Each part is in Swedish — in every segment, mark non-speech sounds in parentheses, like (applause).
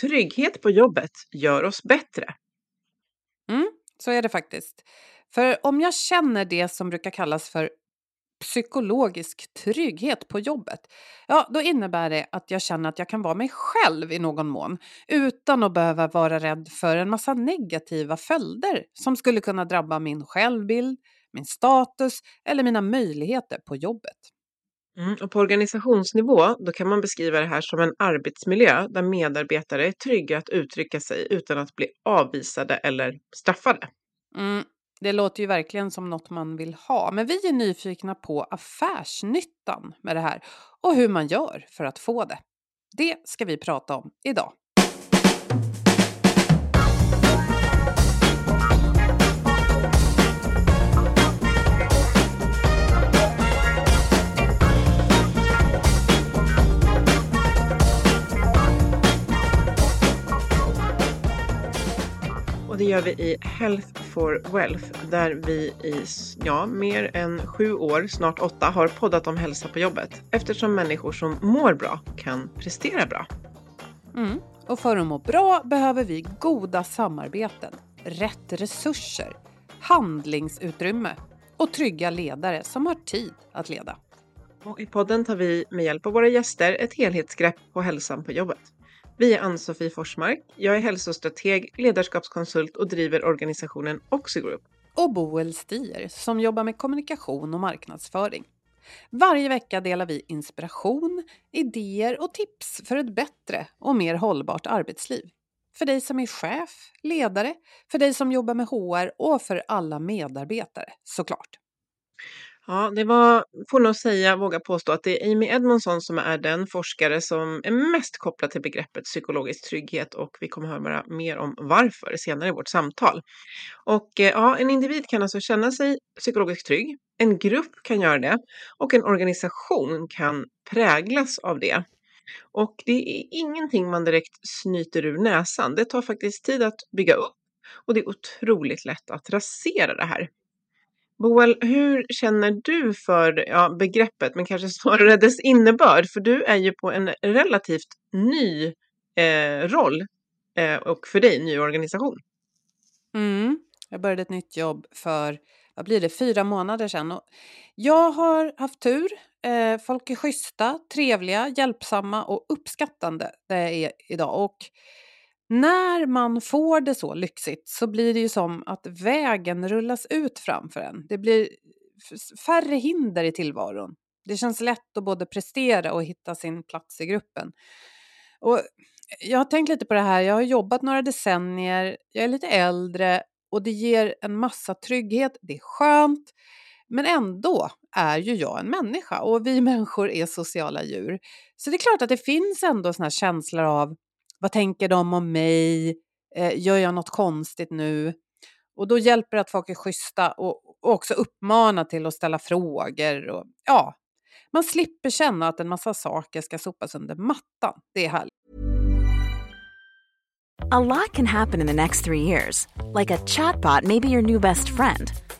Trygghet på jobbet gör oss bättre. Mm, så är det faktiskt. För om jag känner det som brukar kallas för psykologisk trygghet på jobbet, ja då innebär det att jag känner att jag kan vara mig själv i någon mån utan att behöva vara rädd för en massa negativa följder som skulle kunna drabba min självbild, min status eller mina möjligheter på jobbet. Mm, och på organisationsnivå då kan man beskriva det här som en arbetsmiljö där medarbetare är trygga att uttrycka sig utan att bli avvisade eller straffade. Mm, det låter ju verkligen som något man vill ha, men vi är nyfikna på affärsnyttan med det här och hur man gör för att få det. Det ska vi prata om idag. Och det gör vi i Health for Wealth där vi i ja, mer än sju år, snart åtta, har poddat om hälsa på jobbet eftersom människor som mår bra kan prestera bra. Mm. Och för att må bra behöver vi goda samarbeten, rätt resurser, handlingsutrymme och trygga ledare som har tid att leda. Och I podden tar vi med hjälp av våra gäster ett helhetsgrepp på hälsan på jobbet. Vi är Ann-Sofie Forsmark. Jag är hälsostrateg, ledarskapskonsult och driver organisationen Oxigroup. Och Boel Stier som jobbar med kommunikation och marknadsföring. Varje vecka delar vi inspiration, idéer och tips för ett bättre och mer hållbart arbetsliv. För dig som är chef, ledare, för dig som jobbar med HR och för alla medarbetare såklart. Ja, det var, får nog säga, våga påstå att det är Amy Edmondson som är den forskare som är mest kopplad till begreppet psykologisk trygghet och vi kommer höra mer om varför senare i vårt samtal. Och eh, ja, en individ kan alltså känna sig psykologiskt trygg, en grupp kan göra det och en organisation kan präglas av det. Och det är ingenting man direkt snyter ur näsan. Det tar faktiskt tid att bygga upp och det är otroligt lätt att rasera det här. Boel, hur känner du för ja, begreppet, men kanske snarare (laughs) dess innebörd? För du är ju på en relativt ny eh, roll eh, och för dig ny organisation. Mm. Jag började ett nytt jobb för, vad blir det, fyra månader sedan. Och jag har haft tur. Eh, folk är schyssta, trevliga, hjälpsamma och uppskattande där jag är idag. Och när man får det så lyxigt så blir det ju som att vägen rullas ut framför en. Det blir färre hinder i tillvaron. Det känns lätt att både prestera och hitta sin plats i gruppen. Och jag har tänkt lite på det här, jag har jobbat några decennier, jag är lite äldre och det ger en massa trygghet, det är skönt. Men ändå är ju jag en människa och vi (laughs) människor är sociala djur. Så det är klart att det finns ändå såna här känslor av vad tänker de om mig? Eh, gör jag något konstigt nu? Och då hjälper det att folk är schyssta och, och också uppmana till att ställa frågor. Och, ja, man slipper känna att en massa saker ska sopas under mattan. Det är härligt. A lot can happen in the next three years. Like a chatbot maybe your new best friend.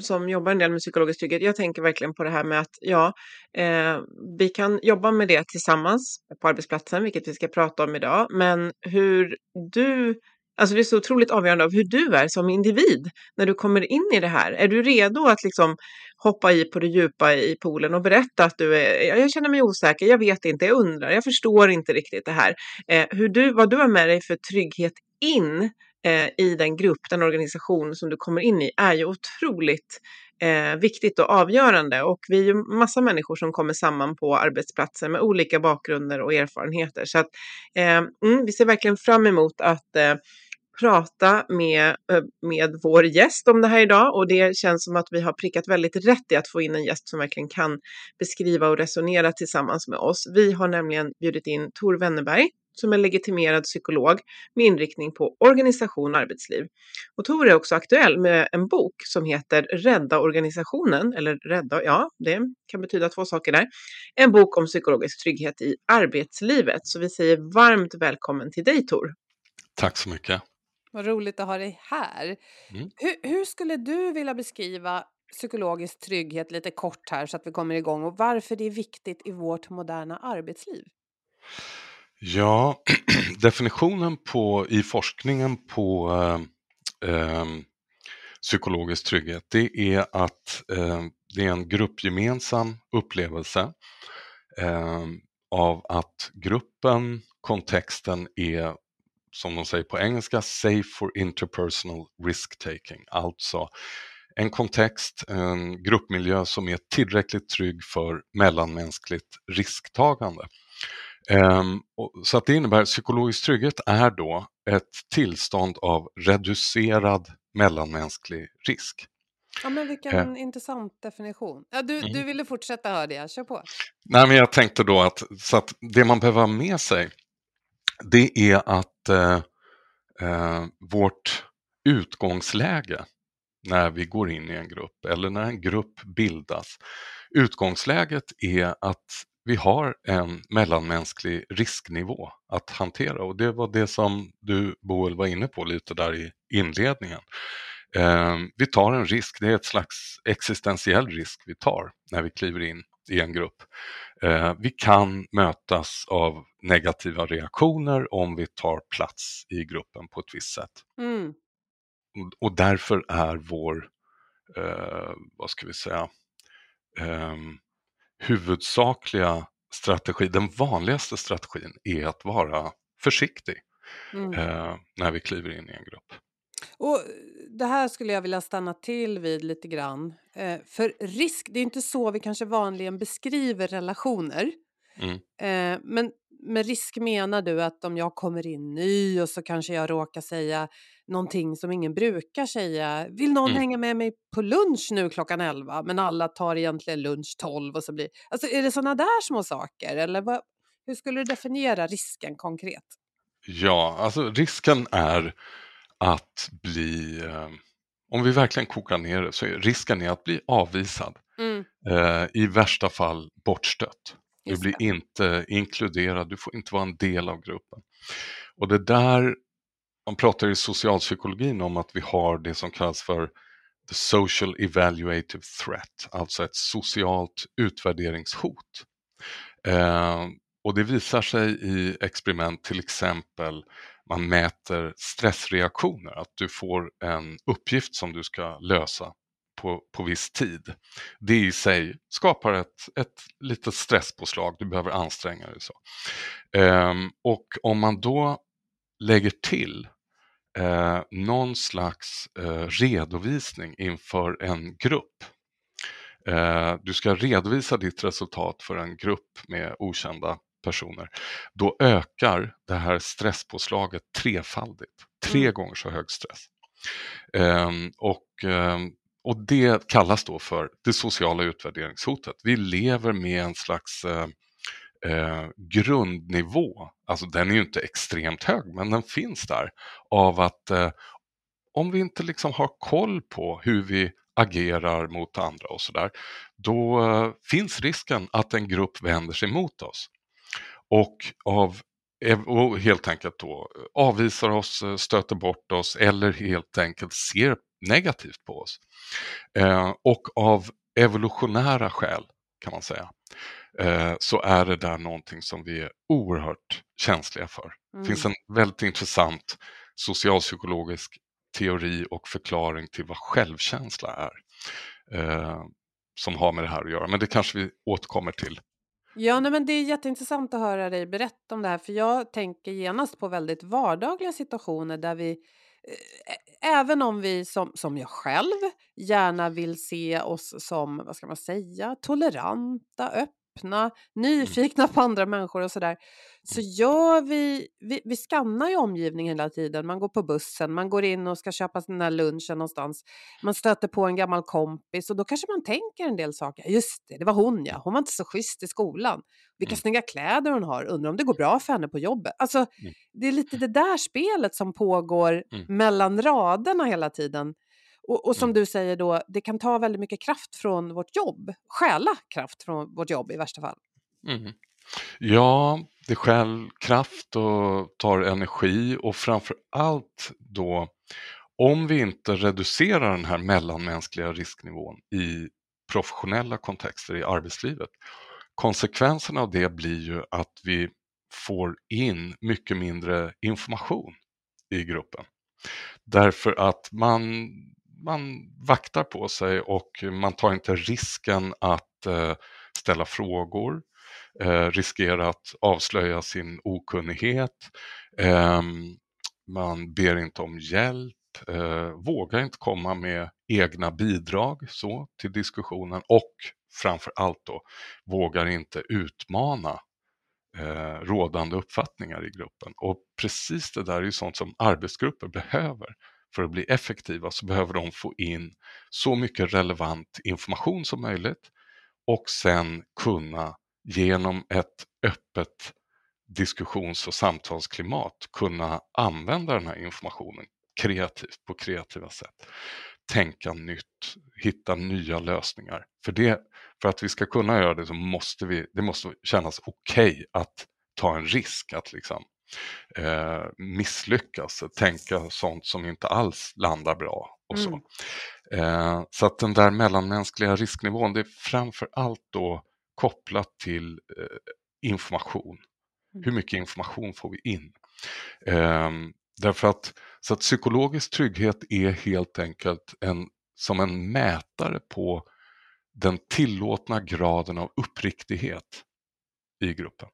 som jobbar en del med psykologisk trygghet, jag tänker verkligen på det här med att ja, eh, vi kan jobba med det tillsammans på arbetsplatsen, vilket vi ska prata om idag, men hur du Alltså det är så otroligt avgörande av hur du är som individ när du kommer in i det här. Är du redo att liksom hoppa i på det djupa i poolen och berätta att du är, jag känner mig osäker, jag vet inte, jag undrar, jag förstår inte riktigt det här. Eh, hur du, vad du har med dig för trygghet in Eh, i den grupp, den organisation som du kommer in i är ju otroligt eh, viktigt och avgörande. Och vi är ju massa människor som kommer samman på arbetsplatser med olika bakgrunder och erfarenheter. Så att, eh, mm, vi ser verkligen fram emot att eh, prata med, eh, med vår gäst om det här idag och det känns som att vi har prickat väldigt rätt i att få in en gäst som verkligen kan beskriva och resonera tillsammans med oss. Vi har nämligen bjudit in Tor Wennerberg som är legitimerad psykolog med inriktning på organisation och arbetsliv. Och Tor är också aktuell med en bok som heter Rädda organisationen, eller Rädda, ja, det kan betyda två saker där. En bok om psykologisk trygghet i arbetslivet. Så vi säger varmt välkommen till dig Tor. Tack så mycket. Vad roligt att ha dig här. Mm. Hur, hur skulle du vilja beskriva psykologisk trygghet lite kort här så att vi kommer igång och varför det är viktigt i vårt moderna arbetsliv? Ja, (clears throat) definitionen på, i forskningen på eh, eh, psykologisk trygghet det är att eh, det är en gruppgemensam upplevelse eh, av att gruppen, kontexten är som de säger på engelska, safe for interpersonal risk-taking. Alltså en kontext, en gruppmiljö som är tillräckligt trygg för mellanmänskligt risktagande. Um, så att det innebär att psykologisk trygghet är då ett tillstånd av reducerad mellanmänsklig risk. Ja, men vilken uh, intressant definition. Ja, du, mm. du ville fortsätta höra det, kör på. Nej, men jag tänkte då att, så att det man behöver ha med sig det är att eh, eh, vårt utgångsläge när vi går in i en grupp eller när en grupp bildas. Utgångsläget är att vi har en mellanmänsklig risknivå att hantera och det var det som du Boel var inne på lite där i inledningen. Eh, vi tar en risk, det är ett slags existentiell risk vi tar när vi kliver in i en grupp. Eh, vi kan mötas av negativa reaktioner om vi tar plats i gruppen på ett visst sätt. Mm. Och därför är vår, eh, vad ska vi säga, eh, huvudsakliga strategi, den vanligaste strategin är att vara försiktig mm. eh, när vi kliver in i en grupp. Och Det här skulle jag vilja stanna till vid lite grann. Eh, för risk, det är inte så vi kanske vanligen beskriver relationer. Mm. Eh, men med risk menar du att om jag kommer in ny och så kanske jag råkar säga någonting som ingen brukar säga. Vill någon Mm. hänga med mig på lunch nu klockan 11? Men alla tar egentligen lunch 12 och så blir... Alltså är det sådana där små saker? Eller vad, hur skulle du definiera risken konkret? Ja, alltså risken är att bli, eh, om vi verkligen kokar ner det, så är risken är att bli avvisad. Mm. Eh, I värsta fall bortstött. Du blir det. inte inkluderad, du får inte vara en del av gruppen. Och det där, man pratar i socialpsykologin om att vi har det som kallas för the social evaluative threat, alltså ett socialt utvärderingshot. Eh, och det visar sig i experiment, till exempel man mäter stressreaktioner, att du får en uppgift som du ska lösa på, på viss tid. Det i sig skapar ett, ett litet stresspåslag, du behöver anstränga dig. Så. Ehm, och om man då lägger till eh, någon slags eh, redovisning inför en grupp. Eh, du ska redovisa ditt resultat för en grupp med okända personer. Då ökar det här stresspåslaget trefaldigt. Tre Mm. gånger så hög stress. Ehm, och ehm, och det kallas då för det sociala utvärderingshotet. Vi lever med en slags eh, eh, grundnivå, alltså den är ju inte extremt hög men den finns där, av att eh, om vi inte liksom har koll på hur vi agerar mot andra och sådär, då eh, finns risken att en grupp vänder sig mot oss. Och, av, och helt enkelt då eh, avvisar oss, eh, stöter bort oss eller helt enkelt ser negativt på oss. Eh, och av evolutionära skäl kan man säga eh, så är det där någonting som vi är oerhört känsliga för. Det finns Mm. en väldigt intressant socialpsykologisk teori och förklaring till vad självkänsla är. Eh, som har med det här att göra, men det kanske vi återkommer till. Ja, nej, men det är jätteintressant att höra dig berätta om det här, för jag tänker genast på väldigt vardagliga situationer där vi, även om vi som, som jag själv gärna vill se oss som, vad ska man säga, toleranta, öppna, nyfikna på andra människor och sådär, så gör vi, vi, vi skannar ju omgivningen hela tiden. Man går på bussen, man går in och ska köpa den här lunchen någonstans, man stöter på en gammal kompis och då kanske man tänker en del saker. Just det, det var hon ja, hon var inte så schysst i skolan. Vilka Mm. snygga kläder hon har, undrar om det går bra för henne på jobbet. Alltså, Mm. det är lite det där spelet som pågår Mm. mellan raderna hela tiden. Och, och som Mm. du säger då, det kan ta väldigt mycket kraft från vårt jobb. Stjäla kraft från vårt jobb i värsta fall. Mm. Ja, det stjäl kraft och tar energi och framför allt då om vi inte reducerar den här mellanmänskliga risknivån i professionella kontexter i arbetslivet. Konsekvensen av det blir ju att vi får in mycket mindre information i gruppen. Därför att man, man vaktar på sig och man tar inte risken att eh, ställa frågor, eh, riskera att avslöja sin okunnighet. eh, man ber inte om hjälp, eh, vågar inte komma med egna bidrag så, till diskussionen och framför allt då vågar inte utmana eh, rådande uppfattningar i gruppen. Och precis det där är ju sånt som arbetsgrupper behöver. För att bli effektiva så behöver de få in så mycket relevant information som möjligt och sen kunna genom ett öppet diskussions och samtalsklimat kunna använda den här informationen kreativt på kreativa sätt. Tänka nytt, hitta nya lösningar. För, det, för att vi ska kunna göra det så måste vi, det måste kännas okej okay att ta en risk, att liksom eh, misslyckas, tänka sånt som inte alls landar bra och så. Mm. Eh, så att den där mellanmänskliga risknivån, det är framför allt då kopplat till eh, information. Hur mycket information får vi in? Eh, därför att, så att psykologisk trygghet är helt enkelt en, som en mätare på den tillåtna graden av uppriktighet i gruppen.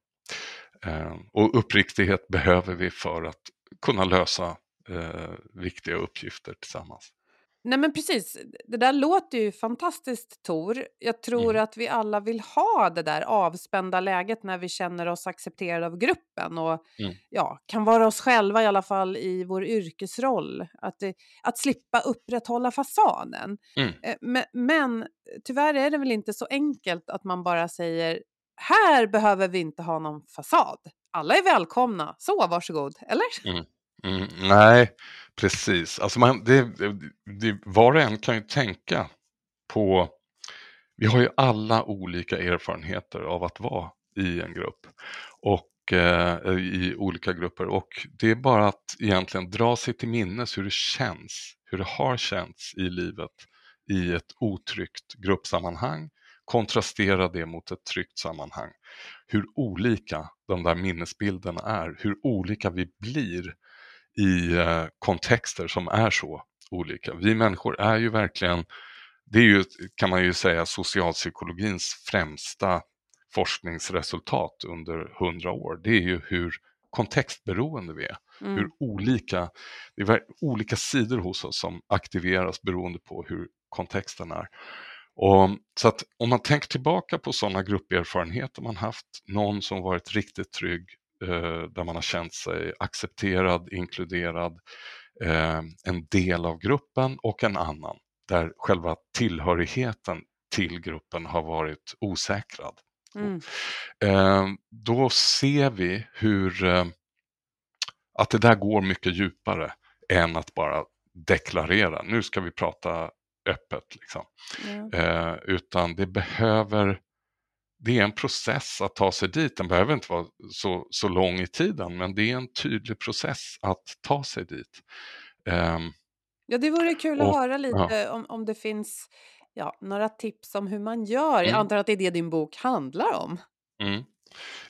Eh, och uppriktighet behöver vi för att kunna lösa eh, viktiga uppgifter tillsammans. Nej men precis, det där låter ju fantastiskt Tor. Jag tror Mm. att vi alla vill ha det där avspända läget när vi känner oss accepterade av gruppen och Mm. ja, kan vara oss själva i alla fall i vår yrkesroll. Att, det, att slippa upprätthålla fasaden. Mm. Eh, Men, men tyvärr är det väl inte så enkelt att man bara säger här behöver vi inte ha någon fasad. Alla är välkomna, så varsågod, eller? Mm. mm, nej, precis. Alltså man, det, det, det, var och en kan ju tänka på... Vi har ju alla olika erfarenheter av att vara i en grupp och eh, eh i olika grupper och det är bara att egentligen dra sig till minnes hur det känns, hur det har känts i livet i ett otryggt gruppsammanhang, kontrastera det mot ett tryggt sammanhang. Hur olika de där minnesbilderna är, hur olika vi blir i eh, kontexter som är så olika. Vi människor är ju verkligen, det är ju kan man ju säga socialpsykologins främsta forskningsresultat under hundra år. Det är ju hur kontextberoende vi är. Mm. Hur olika, det är olika sidor hos oss som aktiveras beroende på hur kontexten är. Och, så att om man tänker tillbaka på sådana grupperfarenheter man haft, någon som varit riktigt trygg, eh, där man har känt sig accepterad, inkluderad, eh, en del av gruppen och en annan där själva tillhörigheten till gruppen har varit osäkrad. Mm. Eh, då ser vi hur eh, att det där går mycket djupare än att bara deklarera, nu ska vi prata öppet. Liksom. Ja. Eh, utan det behöver, det är en process att ta sig dit. Den behöver inte vara så, så lång i tiden, men det är en tydlig process att ta sig dit. Ehm, Ja, det vore kul att Och- höra lite om, om det finns ja, några tips om hur man gör. Jag Mm. antar att det är det din bok handlar om. Mm.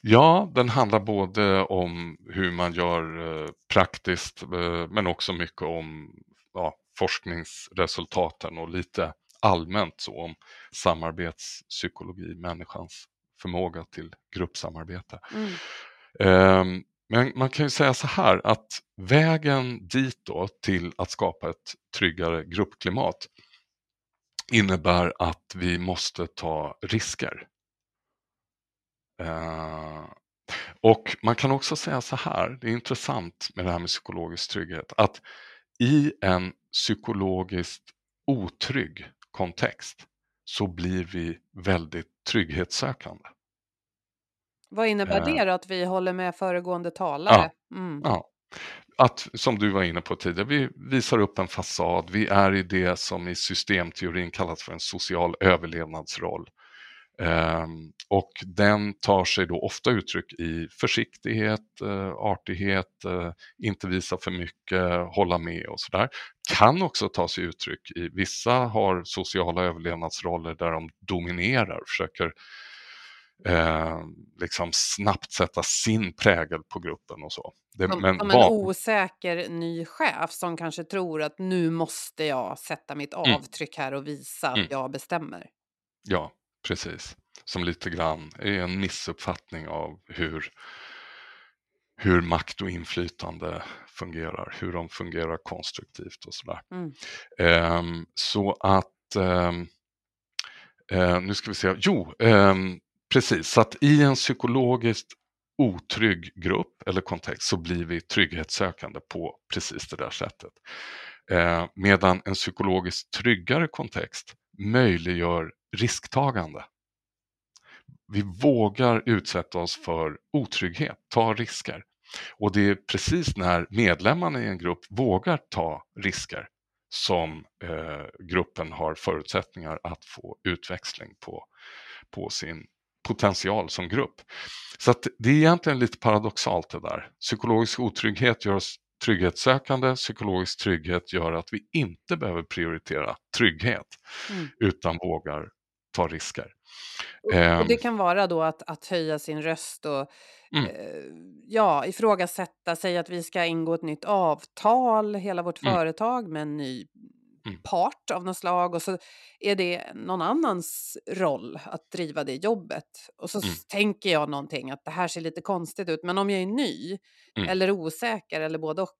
Ja, den handlar både om hur man gör eh, praktiskt eh, men också mycket om ja, forskningsresultaten och lite allmänt så om samarbetspsykologi, människans förmåga till gruppsamarbete. Mm. Ehm, Men man kan ju säga så här att vägen dit då till att skapa ett tryggare gruppklimat innebär att vi måste ta risker. Eh, och man kan också säga så här, det är intressant med det här med psykologisk trygghet, att i en psykologiskt otrygg kontext så blir vi väldigt trygghetssökande. Vad innebär Eh. det då, att vi håller med föregående talare? Mm. Ja. Att, som du var inne på tidigare, vi visar upp en fasad, vi är i det som i systemteorin kallas för en social överlevnadsroll. Ehm, och den tar sig då ofta uttryck i försiktighet, eh, artighet, eh, inte visa för mycket, hålla med och sådär. Kan också ta sig uttryck i, vissa har sociala överlevnadsroller där de dominerar, försöker eh, liksom snabbt sätta sin prägel på gruppen och så. Det, Som, men som en osäker ny chef som kanske tror att nu måste jag sätta mitt Mm. avtryck här och visa att Mm. jag bestämmer. Ja, precis. Som lite grann är en missuppfattning av hur, hur makt och inflytande fungerar, hur de fungerar konstruktivt och sådär. Mm. Ehm, så att, ehm, eh, nu ska vi se, jo, ehm, precis, så att i en psykologiskt otrygg grupp eller kontext så blir vi trygghetssökande på precis det där sättet. Eh, medan en psykologiskt tryggare kontext möjliggör risktagande. Vi vågar utsätta oss för otrygghet, ta risker. Och det är precis när medlemmarna i en grupp vågar ta risker som eh, gruppen har förutsättningar att få utväxling på, på sin potential som grupp. Så det är egentligen lite paradoxalt det där. Psykologisk otrygghet gör oss trygghetssökande, psykologisk trygghet gör att vi inte behöver prioritera trygghet Mm. utan vågar ta risker. Och Ehm, det kan vara då att, att höja sin röst och Mm. eh, ja, ifrågasätta, säga att vi ska ingå ett nytt avtal, hela vårt Mm. företag med en ny Mm. part av något slag och så är det någon annans roll att driva det jobbet. Och så Mm. tänker jag någonting att det här ser lite konstigt ut, men om jag är ny Mm. eller osäker eller både och,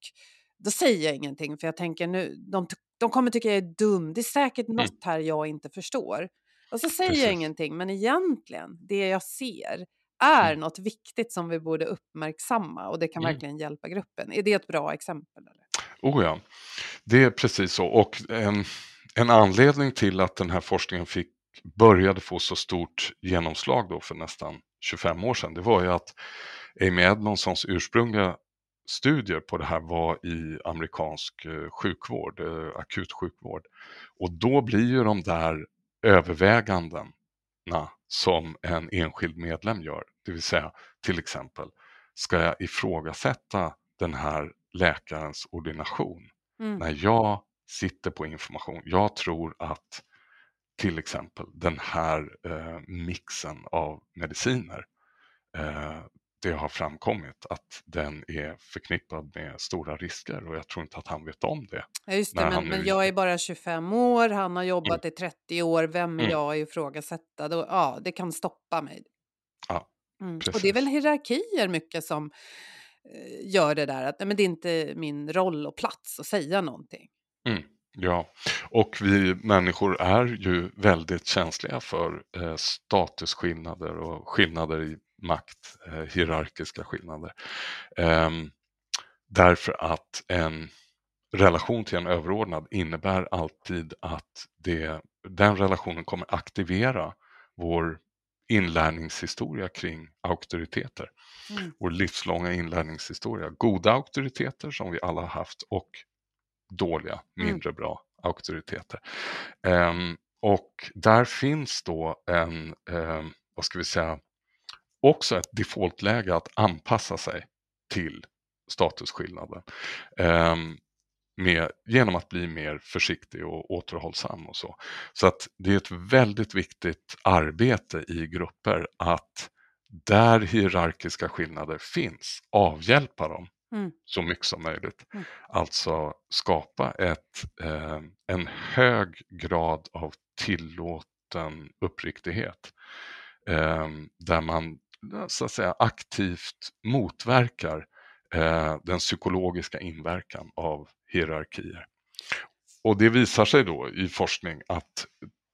då säger jag ingenting för jag tänker nu, de, de kommer tycka jag är dum, det är säkert något här jag inte förstår. Och så säger jag. Precis. ingenting, men egentligen, det jag ser är Mm. något viktigt som vi borde uppmärksamma och det kan Mm. verkligen hjälpa gruppen. Är det ett bra exempel? Eller? Oh ja, det är precis så. Och en, en anledning till att den här forskningen fick, började få så stort genomslag då för nästan 25 år sedan, det var ju att Amy Edmondsons ursprungliga studier på det här var i amerikansk eh, sjukvård, eh, akutsjukvård. Och då blir ju de där övervägandena som en enskild medlem gör, det vill säga till exempel, ska jag ifrågasätta den här läkarens ordination Mm. när jag sitter på information. Jag tror att till exempel den här eh, mixen av mediciner, eh, det har framkommit att den är förknippad med stora risker och jag tror inte att han vet om det. Ja, just det, men, nu men jag är bara 25 år, han har jobbat i 30 år, vem är Mm. jag att ifrågasätta? Då, ja, det kan stoppa mig. Ja, Mm. Och det är väl hierarkier mycket som eh, gör det där, att nej, men det är inte min roll och plats att säga någonting. Mm, ja, och vi människor är ju väldigt känsliga för eh, statusskillnader och skillnader i makt, eh, hierarkiska skillnader. Ehm, därför att en relation till en överordnad innebär alltid att det, den relationen kommer aktivera vår inlärningshistoria kring auktoriteter. Mm. Vår livslånga inlärningshistoria. Goda auktoriteter som vi alla har haft och dåliga, mm. mindre mm. bra auktoriteter. Um, och där finns då en, um, vad ska vi säga, också ett defaultläge att anpassa sig till statusskillnaden. Um, med, genom att bli mer försiktig och återhållsam och så. Så att det är ett väldigt viktigt arbete i grupper att där hierarkiska skillnader finns, avhjälpa dem mm. så mycket som möjligt. Mm. Alltså skapa ett, eh, en hög grad av tillåten uppriktighet eh, där man Eh, så att säga aktivt motverkar eh, den psykologiska inverkan av hierarkier. Och det visar sig då i forskning att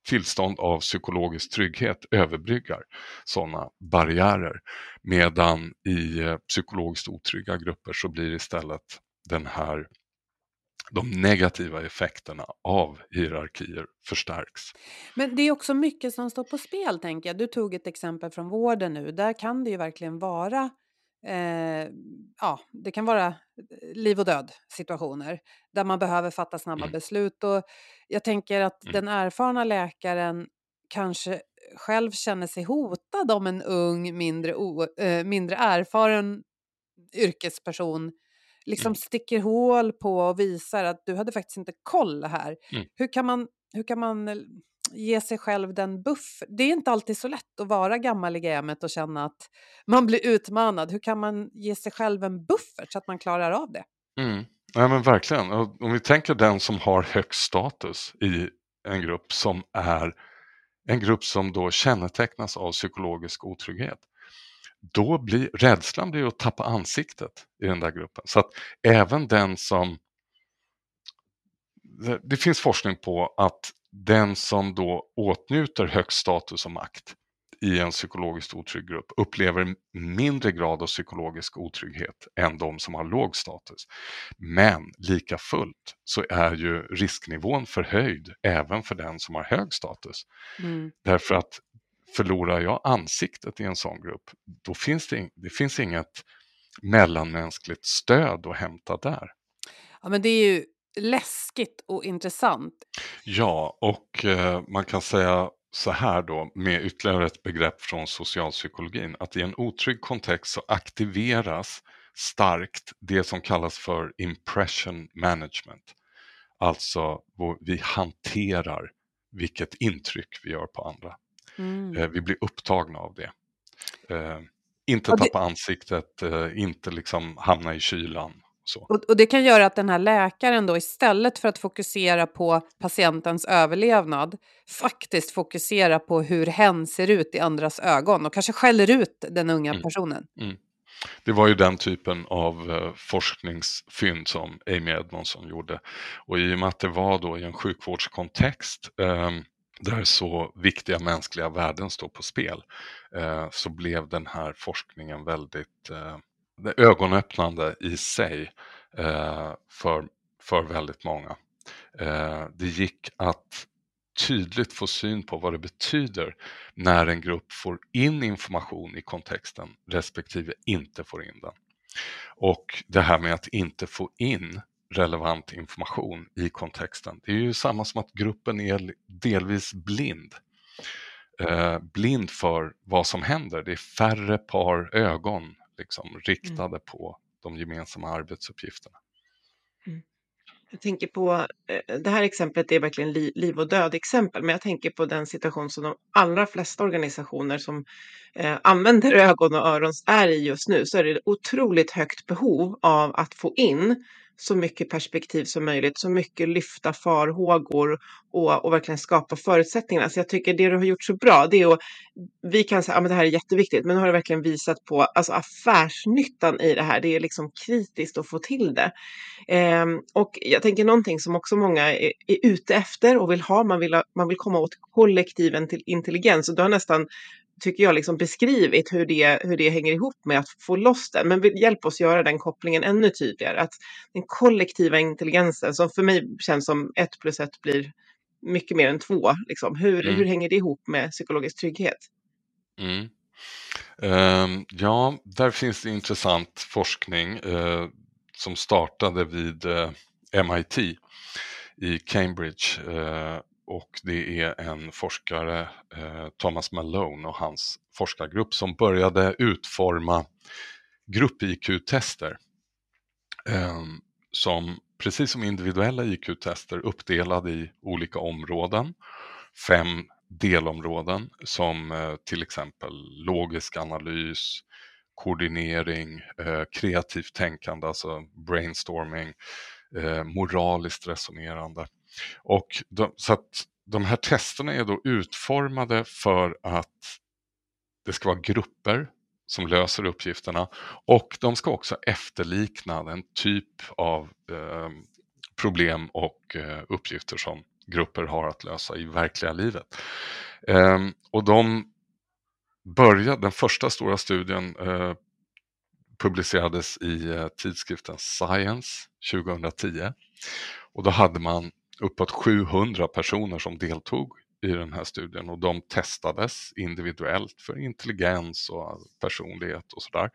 tillstånd av psykologisk trygghet överbryggar sådana barriärer. Medan i eh, psykologiskt otrygga grupper så blir istället den här de negativa effekterna av hierarkier förstärks. Men det är också mycket som står på spel, tänker jag. Du tog ett exempel från vården nu. Där kan det ju verkligen vara eh, ja, det kan vara eh, liv och död situationer där man behöver fatta snabba mm. beslut. Och jag tänker att mm. den erfarna läkaren kanske själv känner sig hotad om en ung, mindre, o, eh, mindre erfaren yrkesperson liksom mm. sticker hål på och visar att du hade faktiskt inte koll här. Mm. Hur, kan man, hur kan man eh, ge sig själv den buff. Det är inte alltid så lätt att vara gammal i gamet och känna att man blir utmanad. Hur kan man ge sig själv en buffert så att man klarar av det? Mm. Ja, men verkligen. Om vi tänker den som har högst status i en grupp som är en grupp som då kännetecknas av psykologisk otrygghet. Då blir rädslan blir att tappa ansiktet i den där gruppen. Så att även den som det finns forskning på att den som då åtnjuter högst status och makt i en psykologiskt otrygg grupp upplever mindre grad av psykologisk otrygghet än de som har låg status. Men lika fullt så är ju risknivån förhöjd även för den som har hög status. Mm. Därför att förlorar jag ansiktet i en sån grupp, då finns det, det finns inget mellanmänskligt stöd att hämta där. Ja, men det är ju läskigt och intressant. Ja, och eh, man kan säga så här då med ytterligare ett begrepp från socialpsykologin att i en otrygg kontext så aktiveras starkt det som kallas för impression management. Alltså vi hanterar vilket intryck vi gör på andra. Mm. Eh, vi blir upptagna av det. Eh, inte tappa ansiktet, eh, inte liksom hamna i kylan och, och, det kan göra att den här läkaren då istället för att fokusera på patientens överlevnad faktiskt fokuserar på hur hen ser ut i andras ögon och kanske skäller ut den unga mm. personen. Mm. Det var ju den typen av forskningsfynd som Amy Edmondson gjorde. Och i och med att det var då i en sjukvårdskontext um, där så viktiga mänskliga värden står på spel eh, så blev den här forskningen väldigt eh, ögonöppnande i sig eh, för, för väldigt många. Det gick att tydligt få syn på vad det betyder när en grupp får in information i kontexten respektive inte får in den. Och det här med att inte få in relevant information i kontexten. Det är ju samma som att gruppen är delvis blind. Eh, blind för vad som händer. Det är färre par ögon liksom, riktade mm. på de gemensamma arbetsuppgifterna. Mm. Jag tänker på, eh, det här exemplet är verkligen liv och död exempel, men jag tänker på den situation som de allra flesta organisationer som eh, använder ögon och öron är i just nu, så är det otroligt högt behov av att få in så mycket perspektiv som möjligt, så mycket lyfta farhågor och, och verkligen skapa förutsättningarna. Så alltså jag tycker det du har gjort så bra, det är att vi kan säga att ja, det här är jätteviktigt, men nu har du verkligen visat på alltså, affärsnyttan i det här. Det är liksom kritiskt att få till det. Ehm, och jag tänker någonting som också många är, är ute efter och vill ha, man vill, ha, man vill komma åt kollektiven till intelligens och du har nästan tycker jag, liksom beskrivit hur det, hur det hänger ihop med att få loss den. Men hjälp oss göra den kopplingen ännu tydligare. Att den kollektiva intelligensen, som för mig känns som ett plus ett blir mycket mer än två. Liksom. Hur, mm. hur hänger det ihop med psykologisk trygghet? Mm. Um, ja, där finns det intressant forskning uh, som startade vid uh, eh, MIT i Cambridge uh, och det är en forskare, eh, Thomas Malone och hans forskargrupp som började utforma grupp-IQ-tester ehm, som precis som individuella IQ-tester uppdelade i olika områden, fem delområden som eh, till exempel logisk analys, koordinering, eh, kreativt tänkande, alltså brainstorming, moraliskt resonerande. Och de, så att de här testerna är då utformade för att det ska vara grupper som löser uppgifterna och de ska också efterlikna den typ av eh, problem och eh, uppgifter som grupper har att lösa i verkliga livet. Eh, och de började, den första stora studien eh, publicerades i eh, tidskriften Science 2010 och då hade man uppåt 700 personer som deltog i den här studien och de testades individuellt för intelligens och personlighet och sådär.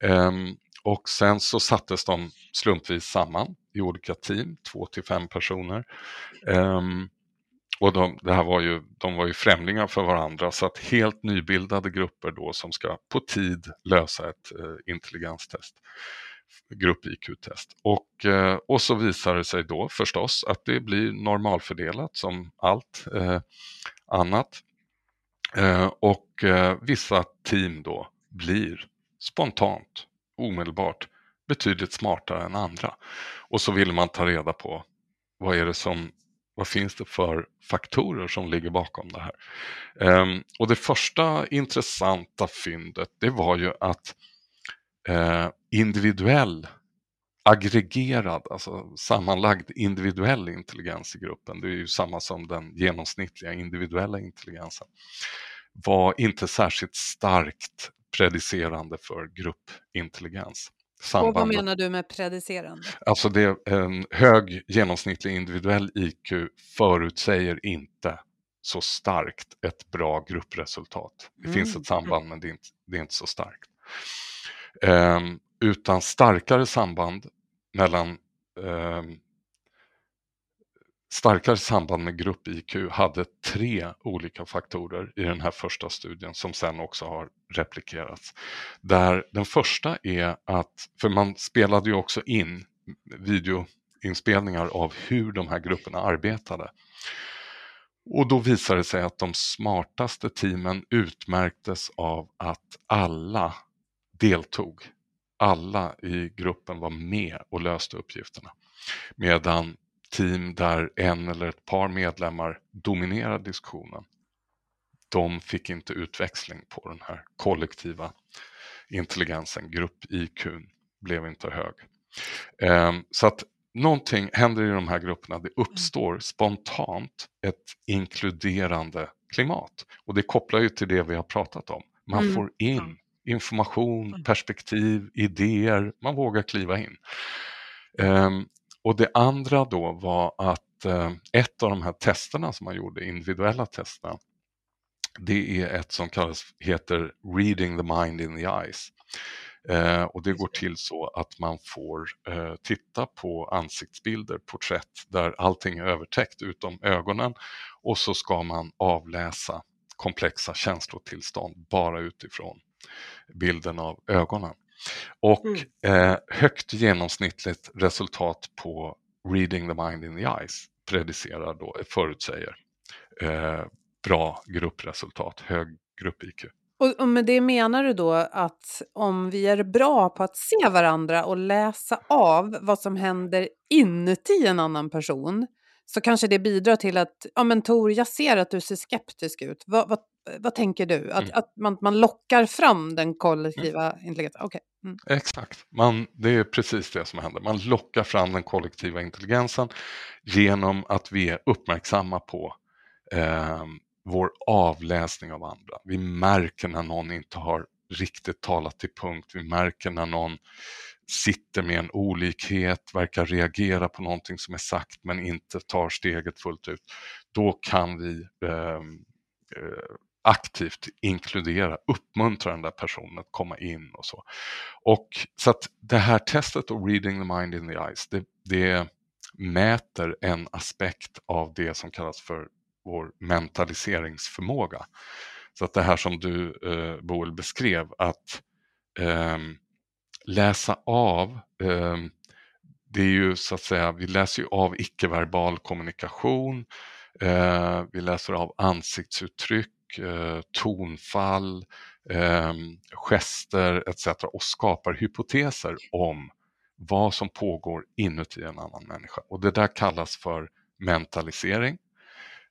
Ehm, och sen så sattes de slumpvis samman i olika team, två till fem personer. Ehm, och de, det här var ju, de var ju främlingar för varandra så att helt nybildade grupper då som ska på tid lösa ett eh, intelligenstest grupp-IQ-test. Och, eh, och så visar det sig då förstås att det blir normalfördelat som allt eh, annat. Eh, och eh, vissa team då blir spontant, omedelbart, betydligt smartare än andra. Och så vill man ta reda på vad är det som vad finns det för faktorer som ligger bakom det här? Ehm, och det första intressanta fyndet det var ju att uh, individuell aggregerad, alltså sammanlagd individuell intelligens i gruppen, det är ju samma som den genomsnittliga individuella intelligensen, var inte särskilt starkt predicerande för gruppintelligens. Och vad menar du med predicerande? Alltså det, en hög genomsnittlig individuell IQ förutsäger inte så starkt ett bra gruppresultat. Det mm. finns ett samband men det är inte, det är inte så starkt. Ehm, utan starkare samband mellan eh, starkare samband med grupp-IQ hade tre olika faktorer i den här första studien som sen också har replikerats. Där den första är att, för man spelade ju också in videoinspelningar av hur de här grupperna arbetade. Och då visade det sig att de smartaste teamen utmärktes av att alla deltog alla i gruppen var med och löste uppgifterna. Medan team där en eller ett par medlemmar dominerade diskussionen, de fick inte utväxling på den här kollektiva intelligensen, grupp-IQ blev inte hög. Ehm, så att någonting händer i de här grupperna, det uppstår spontant ett inkluderande klimat. Och det kopplar ju till det vi har pratat om. Man mm. får in information, mm. perspektiv, idéer, man vågar kliva in. Um, och det andra då var att uh, ett av de här testerna som man gjorde, individuella testerna, det är ett som kallas, heter Reading the Mind in the Eyes. Uh, och det går till så att man får uh, titta på ansiktsbilder, porträtt, där allting är övertäckt utom ögonen och så ska man avläsa komplexa känslotillstånd bara utifrån bilden av ögonen. Och mm. eh, högt genomsnittligt resultat på reading the mind in the eyes predicerar då, förutsäger eh, bra gruppresultat, hög grupp-IQ. Och, och med det menar du då att om vi är bra på att se varandra och läsa av vad som händer inuti en annan person så kanske det bidrar till att, ja men Tor, jag ser att du ser skeptisk ut. Vad, vad, vad tänker du? Att, mm. att man, man lockar fram den kollektiva mm. intelligensen? Okay. Mm. Exakt, man, det är precis det som händer. Man lockar fram den kollektiva intelligensen genom att vi är uppmärksamma på eh, vår avläsning av andra. Vi märker när någon inte har riktigt talat till punkt. Vi märker när någon sitter med en olikhet, verkar reagera på någonting som är sagt men inte tar steget fullt ut. Då kan vi ehm, eh, aktivt inkludera, uppmuntra den där personen att komma in och så. Och så att det här testet och reading the mind in the eyes, det, det mäter en aspekt av det som kallas för vår mentaliseringsförmåga. Så att det här som du eh, Boel beskrev, att eh, läsa av, eh, det är ju så att säga, vi läser ju av icke-verbal kommunikation, eh, vi läser av ansiktsuttryck, eh, tonfall, ehm, gester etc. och skapar hypoteser om vad som pågår inuti en annan människa. Och det där kallas för mentalisering.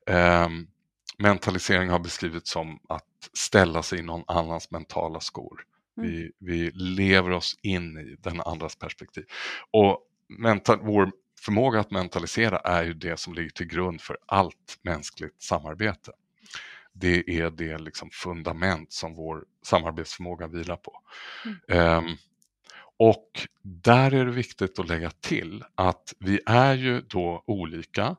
Um, mentalisering har beskrivits som att ställa sig i någon annans mentala skor. Mm. Vi, vi lever oss in i den andras perspektiv. Och mental, vår förmåga att mentalisera är ju det som ligger till grund för allt mänskligt samarbete. Det är det liksom fundament som vår samarbetsförmåga vilar på. Mm. Um, och där är det viktigt att lägga till att vi är ju då olika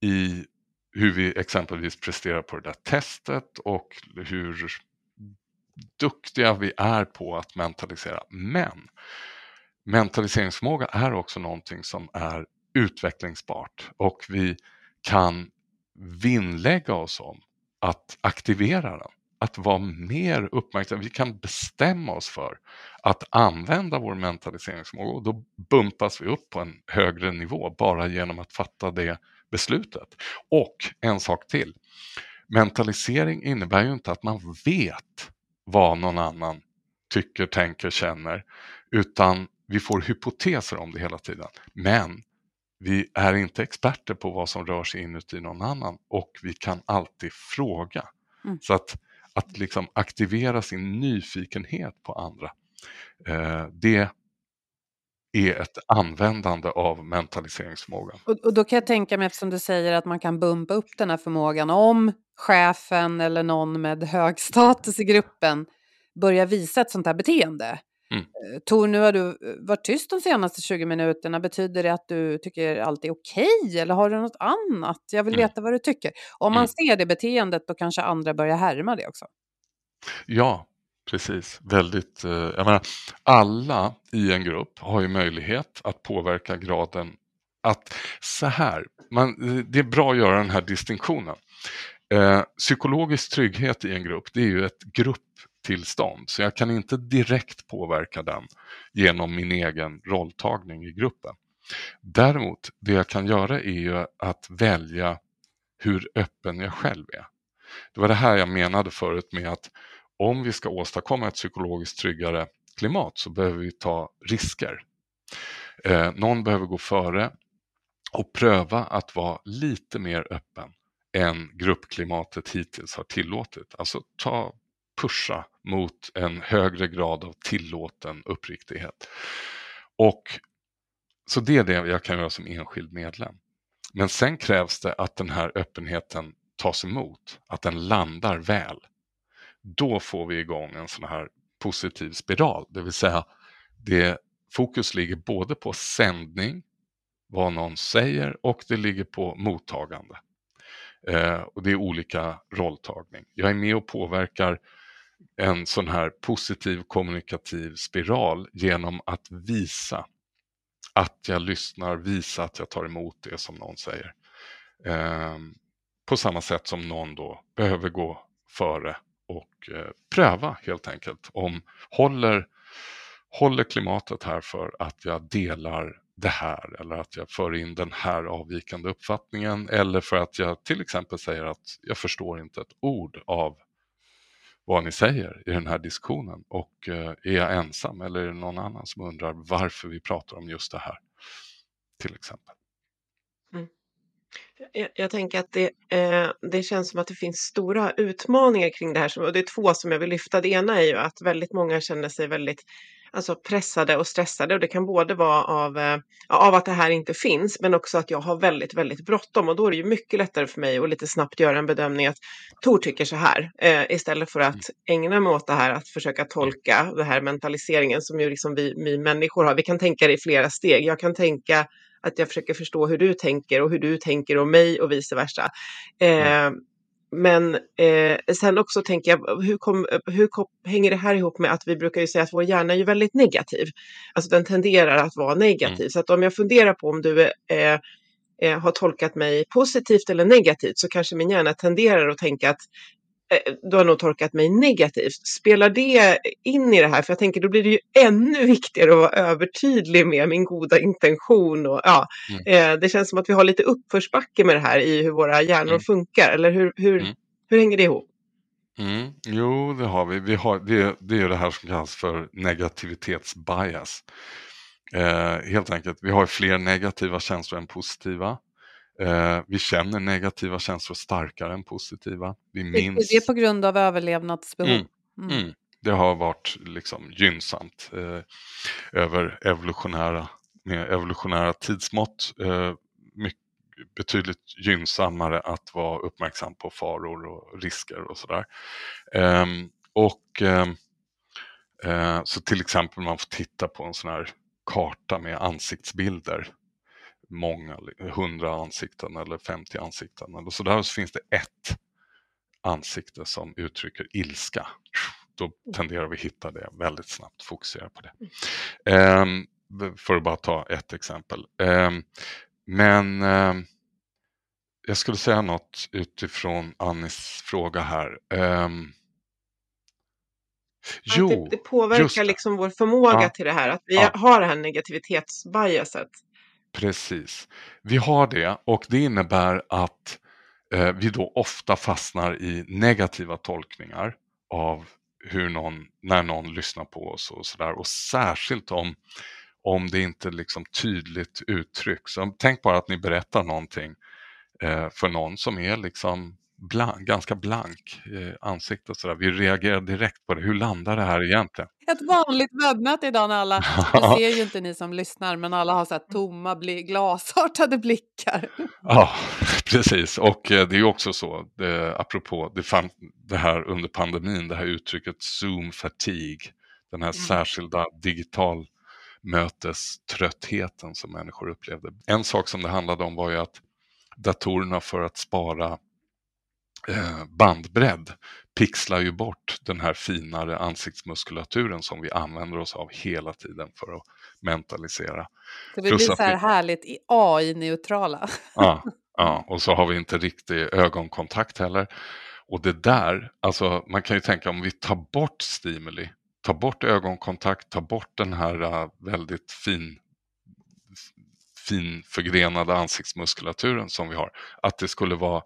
i hur vi exempelvis presterar på det där testet och hur duktiga vi är på att mentalisera. Men mentaliseringsförmåga är också någonting som är utvecklingsbart och vi kan vinnlägga oss om att aktivera den att vara mer uppmärksam. Vi kan bestämma oss för att använda vår mentaliseringsförmåga och då bumpas vi upp på en högre nivå bara genom att fatta det beslutet. Och en sak till. Mentalisering innebär ju inte att man vet vad någon annan tycker, tänker, känner utan vi får hypoteser om det hela tiden. Men vi är inte experter på vad som rör sig inuti någon annan och vi kan alltid fråga. Mm. Så att att liksom aktivera sin nyfikenhet på andra. Eh, det är ett användande av mentaliseringsförmågan. Och, och, då kan jag tänka mig, eftersom du säger att man kan bumpa upp den här förmågan, om chefen eller någon med hög status i gruppen börjar visa ett sånt här beteende. Mm. Eh, Tor, nu har du eh, varit tyst de senaste 20 minuterna. Betyder det att du tycker allt är okej okay, eller har du något annat? Jag vill mm. veta vad du tycker. Om man mm. ser det beteendet då kanske andra börjar härma det också. Ja, precis. Väldigt, eh, jag menar, alla i en grupp har ju möjlighet att påverka graden att så här, man, det är bra att göra den här distinktionen. Eh, psykologisk trygghet i en grupp, det är ju ett grupp tillstånd. Så jag kan inte direkt påverka den genom min egen rolltagning i gruppen. Däremot, det jag kan göra är ju att välja hur öppen jag själv är. Det var det här jag menade förut med att om vi ska åstadkomma ett psykologiskt tryggare klimat så behöver vi ta risker. Eh, någon behöver gå före och pröva att vara lite mer öppen än gruppklimatet hittills har tillåtit. Alltså ta pusha mot en högre grad av tillåten uppriktighet. Och Så det är det jag kan göra som enskild medlem. Men sen krävs det att den här öppenheten tas emot, att den landar väl. Då får vi igång en sån här positiv spiral, det vill säga det fokus ligger både på sändning, vad någon säger och det ligger på mottagande. Eh, och det är olika rolltagning. Jag är med och påverkar en sån här positiv kommunikativ spiral genom att visa att jag lyssnar, visa att jag tar emot det som någon säger. Eh, på samma sätt som någon då behöver gå före och eh, pröva helt enkelt om håller, håller klimatet här för att jag delar det här eller att jag för in den här avvikande uppfattningen eller för att jag till exempel säger att jag förstår inte ett ord av vad ni säger i den här diskussionen och eh, är jag ensam eller är det någon annan som undrar varför vi pratar om just det här till exempel. Mm. Jag, jag, tänker att det, eh, det känns som att det finns stora utmaningar kring det här och det är två som jag vill lyfta. Det ena är ju att väldigt många känner sig väldigt alltså pressade och stressade och det kan både vara av, eh, av att det här inte finns men också att jag har väldigt, väldigt bråttom och då är det ju mycket lättare för mig att lite snabbt göra en bedömning att Tor tycker så här eh, istället för att ägna mig åt det här att försöka tolka det här mentaliseringen som ju liksom vi, vi människor har. Vi kan tänka det i flera steg. Jag kan tänka att jag försöker förstå hur du tänker och hur du tänker om mig och vice versa. Eh, men eh, sen också tänker jag, hur, kom, hur kom, hänger det här ihop med att vi brukar ju säga att vår hjärna är ju väldigt negativ. Alltså den tenderar att vara negativ. Mm. Så att om jag funderar på om du eh, eh, har tolkat mig positivt eller negativt så kanske min hjärna tenderar att tänka att du har nog tolkat mig negativt. Spelar det in i det här? För jag tänker då blir det ju ännu viktigare att vara övertydlig med min goda intention. Och, ja, mm. eh, det känns som att vi har lite uppförsbacke med det här i hur våra hjärnor mm. funkar. Eller hur, hur, mm. hur hänger det ihop? Mm. Jo, det har vi. vi har, det, det är det här som kallas för negativitetsbias. Eh, helt enkelt, vi har fler negativa känslor än positiva. Eh, vi känner negativa känslor starkare än positiva. Vi minns... Är det på grund av överlevnadsbehov? Mm. Mm. Mm. Det har varit liksom gynnsamt eh, över evolutionära, med evolutionära tidsmått. Eh, mycket, betydligt gynnsammare att vara uppmärksam på faror och risker och sådär. Ehm, och ehm, eh, Så till exempel man får titta på en sån här karta med ansiktsbilder många, hundra ansikten eller 50 ansikten eller sådär, så finns det ett ansikte som uttrycker ilska. Då tenderar vi hitta det väldigt snabbt, fokusera på det. Um, för att bara ta ett exempel. Um, men um, jag skulle säga något utifrån Annis fråga här. jo, det, det påverkar liksom vår förmåga ja. till det här, att vi ja. har det här negativitetsbiaset. Precis. Vi har det och det innebär att eh, vi då ofta fastnar i negativa tolkningar av hur någon, när någon lyssnar på oss och sådär och särskilt om, om det inte liksom tydligt uttrycks. Tänk bara att ni berättar någonting eh, för någon som är liksom blank, ganska blank i ansiktet. Sådär. Vi reagerar direkt på det. Hur landar det här egentligen? Ett vanligt webbmöte idag när alla, det (laughs) ser ju inte ni som lyssnar, men alla har så här tomma, glasartade blickar. Ja, (laughs) precis. Och eh, det är också så, det, apropå det, fan, det här under pandemin, det här uttrycket Zoom fatigue, den här mm. särskilda digital möteströttheten som människor upplevde. En sak som det handlade om var ju att datorerna för att spara Eh, bandbredd pixlar ju bort den här finare ansiktsmuskulaturen som vi använder oss av hela tiden för att mentalisera. Så vi blir så här vi... härligt AI-neutrala. Ja, (laughs) ja, och så har vi inte riktig ögonkontakt heller. Och det där, alltså man kan ju tänka om vi tar bort stimuli, tar bort ögonkontakt, tar bort den här uh, väldigt fin fin förgrenade ansiktsmuskulaturen som vi har, att det skulle vara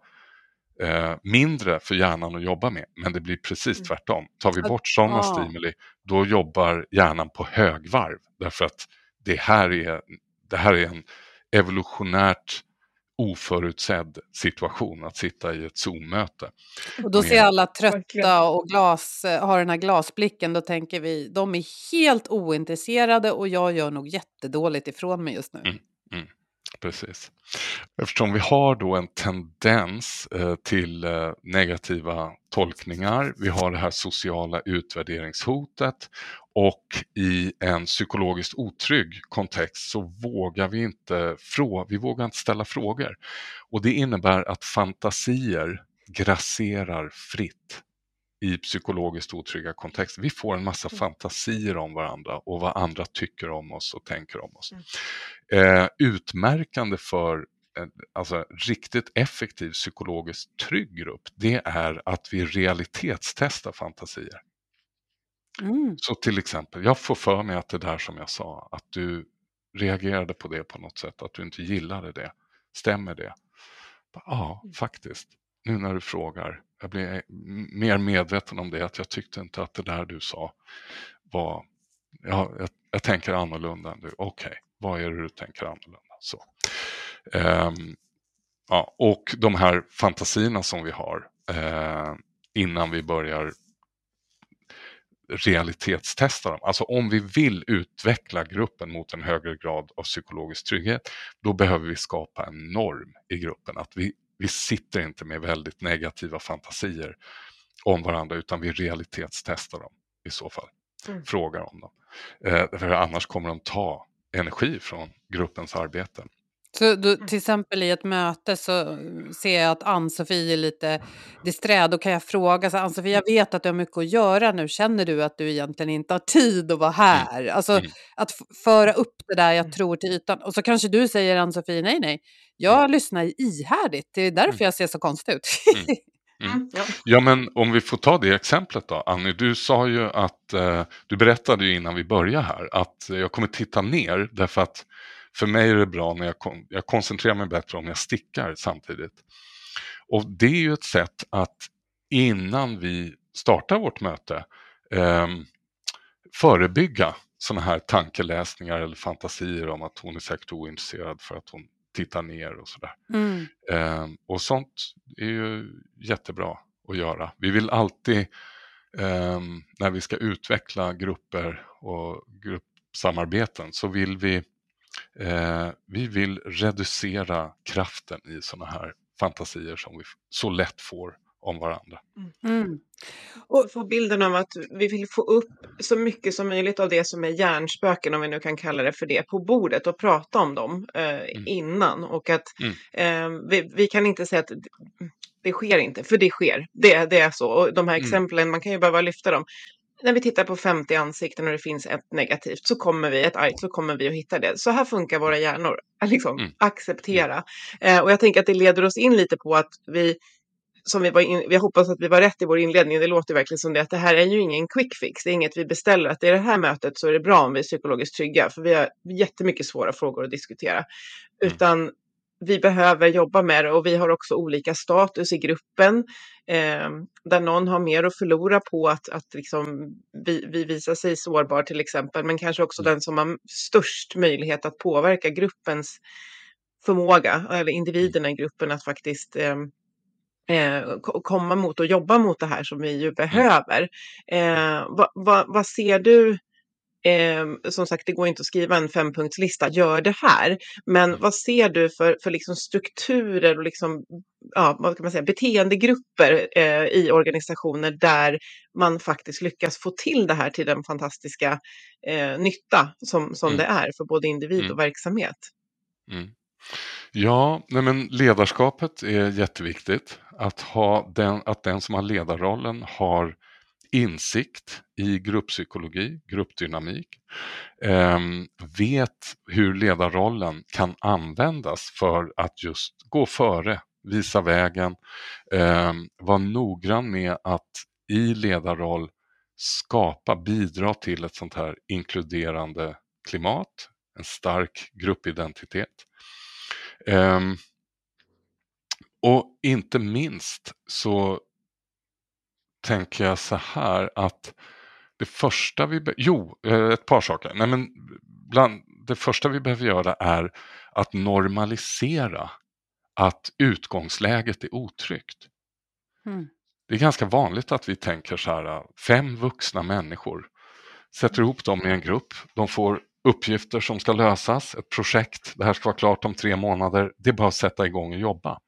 eh, mindre för hjärnan att jobba med. Men det blir precis mm. tvärtom. Tar vi bort sådana stimuli, då jobbar hjärnan på högvarv. Därför att det här är, det här är en evolutionärt oförutsedd situation att sitta i ett Zoom-möte. Och då ser alla trötta och glas, har den här glasblicken, då tänker vi de är helt ointresserade och jag gör nog jättedåligt ifrån mig just nu. Mm, mm. Precis. Eftersom vi har då en tendens eh, till eh, negativa tolkningar, vi har det här sociala utvärderingshotet och i en psykologiskt otrygg kontext så vågar vi inte, vi vågar inte ställa frågor. Och det innebär att fantasier grasserar fritt i psykologiskt otrygga kontexter. Vi får en massa mm. fantasier om varandra och vad andra tycker om oss och tänker om oss. Mm. Eh, utmärkande för alltså, riktigt effektiv psykologiskt trygg grupp, det är att vi realitetstestar fantasier. Mm. Så till exempel, jag får för mig att det där som jag sa, att du reagerade på det på något sätt, att du inte gillade det. Stämmer det? Ja, mm. faktiskt. Nu när du frågar jag blir mer medveten om det, att jag tyckte inte att det där du sa var, ja, jag, jag tänker annorlunda än du. Okej, okay, vad är det du tänker annorlunda? Så. Um, ja, och de här fantasierna som vi har eh, innan vi börjar realitetstesta dem. Alltså om vi vill utveckla gruppen mot en högre grad av psykologisk trygghet, då behöver vi skapa en norm i gruppen. Att vi, vi sitter inte med väldigt negativa fantasier om varandra utan vi realitetstestar dem i så fall. Mm. Frågar om dem. Eh, för annars kommer de ta energi från gruppens arbete. Så du, mm. till exempel i ett möte så ser jag att Ann-Sofie är lite disträ. Då kan jag fråga, Ann-Sofie jag vet att du har mycket att göra nu. Känner du att du egentligen inte har tid att vara mm. här? Mm. Alltså mm. att föra upp det där jag tror till ytan. Och så kanske du säger Ann-Sofie, nej nej, jag lyssnar ihärdigt. Det är därför jag ser så konstig ut. Mm. (laughs) Ja. men om vi får ta det exemplet då. Annie, du sa ju att, eh, du berättade ju innan vi började här att jag kommer titta ner därför att för mig är det bra när jag, kon jag koncentrerar mig bättre om jag stickar samtidigt. Och det är ju ett sätt att innan vi startar vårt möte eh, förebygga sådana här tankeläsningar eller fantasier om att hon är säkert ointresserad för att hon tittar ner och sådär. Mm. Eh, och sånt är ju jättebra att göra. Vi vill alltid eh, när vi ska utveckla grupper och gruppsamarbeten så vill vi Eh, vi vill reducera kraften i sådana här fantasier som vi så lätt får om varandra. Mm. mm. Och få bilden av att vi vill få upp så mycket som möjligt av det som är hjärnspöken, om vi nu kan kalla det för det, på bordet och prata om dem eh, mm. innan. Och att mm. eh, vi, vi, kan inte säga att det sker inte, för det sker. Det, det är så. Och de här mm. exemplen, man kan ju behöva lyfta dem när vi tittar på 50 ansikten och det finns ett negativt så kommer vi, ett argt, så kommer vi att hitta det. Så här funkar våra hjärnor, att (laughs) liksom mm. acceptera. Eh, och jag tänker att det leder oss in lite på att vi, som vi var in, vi hoppas att vi var rätt i vår inledning, det låter verkligen som det, att det här är ju ingen quick fix, det är inget vi beställer, att i det här mötet så är det bra om vi är psykologiskt trygga, för vi har jättemycket svåra frågor att diskutera. Mm. Utan vi behöver jobba med det och vi har också olika status i gruppen. Eh, där någon har mer att förlora på att, att liksom vi, vi visar sig sårbar till exempel, men kanske också mm. den som har störst möjlighet att påverka gruppens förmåga, eller individerna i gruppen att faktiskt eh, eh, komma mot och jobba mot det här som vi ju mm. behöver. Eh, vad, vad, vad ser du Eh, som sagt, det går inte att skriva en fempunktslista, gör det här. Men vad ser du för, för liksom strukturer och liksom, ja, vad kan man säga, beteendegrupper eh, i organisationer där man faktiskt lyckas få till det här till den fantastiska eh, nytta som, som mm. det är för både individ mm. och verksamhet? Mm. Ja, nej men ledarskapet är jätteviktigt. Att, ha den, att den som har ledarrollen har insikt i grupppsykologi, gruppdynamik, eh, vet hur ledarrollen kan användas för att just gå före, visa vägen, eh, vara noggrann med att i ledarroll skapa, bidra till ett sånt här inkluderande klimat, en stark gruppidentitet. Eh, och inte minst så tänker jag så här att det första vi... Jo, eh, ett par saker. Nej, men bland, det första vi behöver göra är att normalisera att utgångsläget är otryggt. Mm. Det är ganska vanligt att vi tänker så här, fem vuxna människor sätter ihop dem i en grupp, de får uppgifter som ska lösas, ett projekt, det här ska vara klart om tre månader, det är bara att sätta igång och jobba.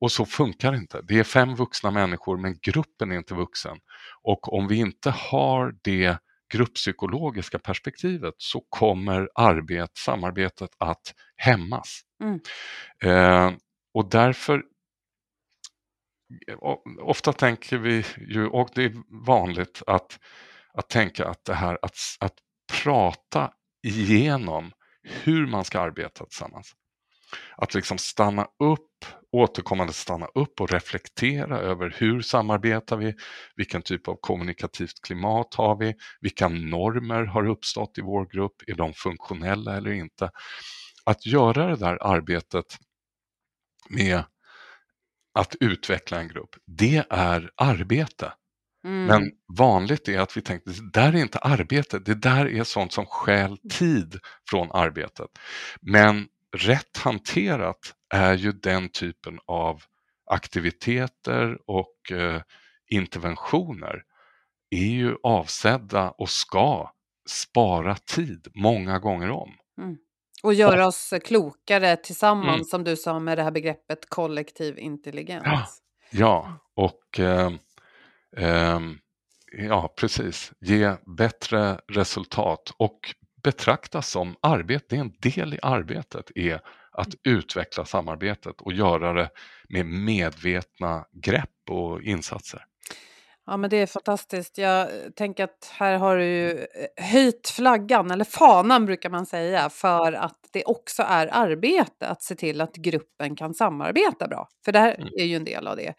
Och så funkar det inte. Det är fem vuxna människor men gruppen är inte vuxen. Och om vi inte har det grupppsykologiska perspektivet så kommer arbet, samarbetet att hämmas. Mm. Eh, och därför Ofta tänker vi ju, och det är vanligt att, att tänka att det här att, att prata igenom hur man ska arbeta tillsammans. Att liksom stanna upp, återkommande stanna upp och reflektera över hur samarbetar vi? Vilken typ av kommunikativt klimat har vi? Vilka normer har uppstått i vår grupp? Är de funktionella eller inte? Att göra det där arbetet med att utveckla en grupp, det är arbete. Mm. Men vanligt är att vi tänker det där är inte arbete, det där är sånt som stjäl tid från arbetet. Men rätt hanterat är ju den typen av aktiviteter och eh, interventioner är ju avsedda och ska spara tid många gånger om. Mm. Och göra oss klokare tillsammans, Mm. som du sa med det här begreppet kollektiv intelligens. (gasps) Ja. Ja, och ehm, ehm, ja, precis. Ge bättre resultat och betraktas som arbete. Det är en del i arbetet är att utveckla samarbetet och göra det med medvetna grepp och insatser. Ja, men det är fantastiskt. Jag tänker att här har du ju eh, höjt flaggan, eller fanan brukar man säga, för att det också är arbete att se till att gruppen kan samarbeta bra. För det här Mm. är ju en del av det.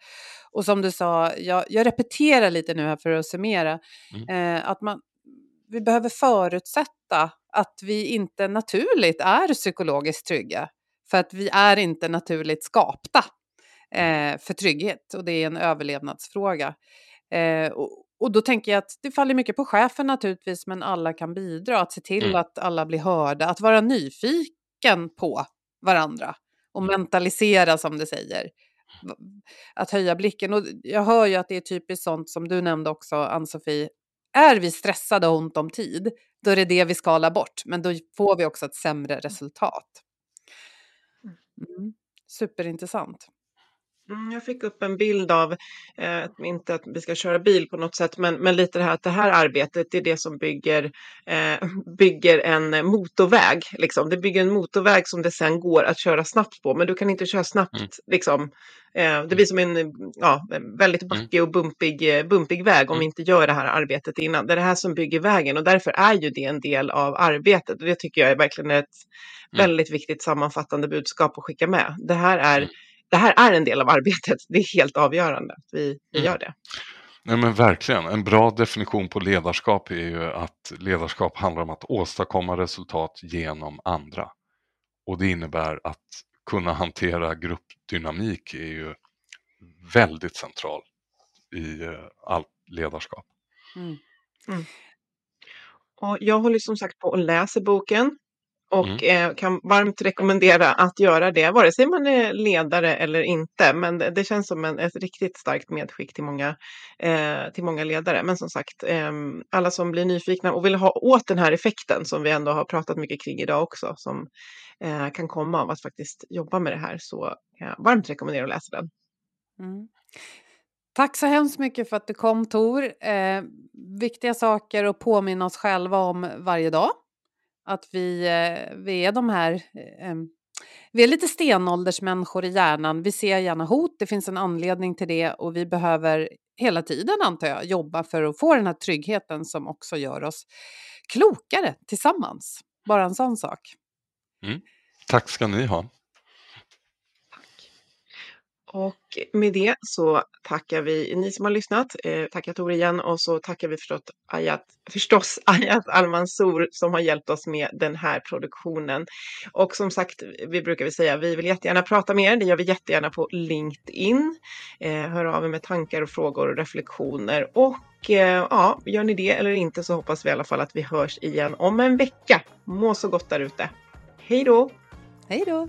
Och som du sa, jag, jag repeterar lite nu här för att summera, eh, att man, vi behöver förutsätta att vi inte naturligt är psykologiskt trygga. För att vi är inte naturligt skapta eh, för trygghet och det är en överlevnadsfråga. Eh, och, och då tänker jag att det faller mycket på chefen naturligtvis, men alla kan bidra. Att se till Mm. att alla blir hörda, att vara nyfiken på varandra och mentalisera som det säger. Att höja blicken. Och jag hör ju att det är typiskt sånt som du nämnde också, Ann-Sofie. Är vi stressade och ont om tid, då är det det vi skalar bort. Men då får vi också ett sämre resultat. Mm. Superintressant. Mm, jag fick upp en bild av, eh, inte att vi ska köra bil på något sätt, men, men lite det här att det här arbetet är det som bygger, eh, (laughs) bygger en motorväg. Liksom. Det bygger en motorväg som det sen går att köra snabbt på, men du kan inte köra snabbt. Mm. Liksom. Eh, det blir som en ja, väldigt backig och bumpig, eh, bumpig väg om Mm. vi inte gör det här arbetet innan. Det är det här som bygger vägen och därför är ju det en del av arbetet. Och det tycker jag är verkligen ett Mm. väldigt viktigt sammanfattande budskap att skicka med. Det här är Mm. Det här är en del av arbetet. Det är helt avgörande att vi, vi Mm. gör det. Nej men verkligen, en bra definition på ledarskap är ju att ledarskap handlar om att åstadkomma resultat genom andra. Och det innebär att kunna hantera gruppdynamik är ju väldigt central i eh, allt ledarskap. Mm. Och jag håller som sagt på och läser boken och Mm. eh, kan varmt rekommendera att göra det, vare sig man är ledare eller inte. Men det, det känns som en, ett riktigt starkt medskick till många, eh, till många ledare. Men som sagt, eh, alla som blir nyfikna och vill ha åt den här effekten som vi ändå har pratat mycket kring idag också, som eh, kan komma av att faktiskt jobba med det här, så varmt rekommendera att läsa den. Mm. Tack så hemskt mycket för att du kom Tor. Eh, viktiga saker att påminna oss själva om varje dag. Att vi, eh, vi är de här, eh, vi är lite stenåldersmänniskor i hjärnan. Vi ser gärna hot, det finns en anledning till det och vi behöver hela tiden antar jag jobba för att få den här tryggheten som också gör oss klokare tillsammans. Bara en sån sak. Mm. Tack ska ni ha. Och med det så tackar vi ni som har lyssnat. Eh, tackar Tor igen och så tackar vi förstås Ayat, förstås (laughs) Ayat Al-Mansour som har hjälpt oss med den här produktionen. Och som sagt, vi brukar vi säga, vi vill jättegärna prata med er. Det gör vi jättegärna på LinkedIn. Eh, hör av er med tankar och frågor och reflektioner. Och eh, ja, gör ni det eller inte så hoppas vi i alla fall att vi hörs igen om en vecka. Må så gott där ute. Hej då! Hej då!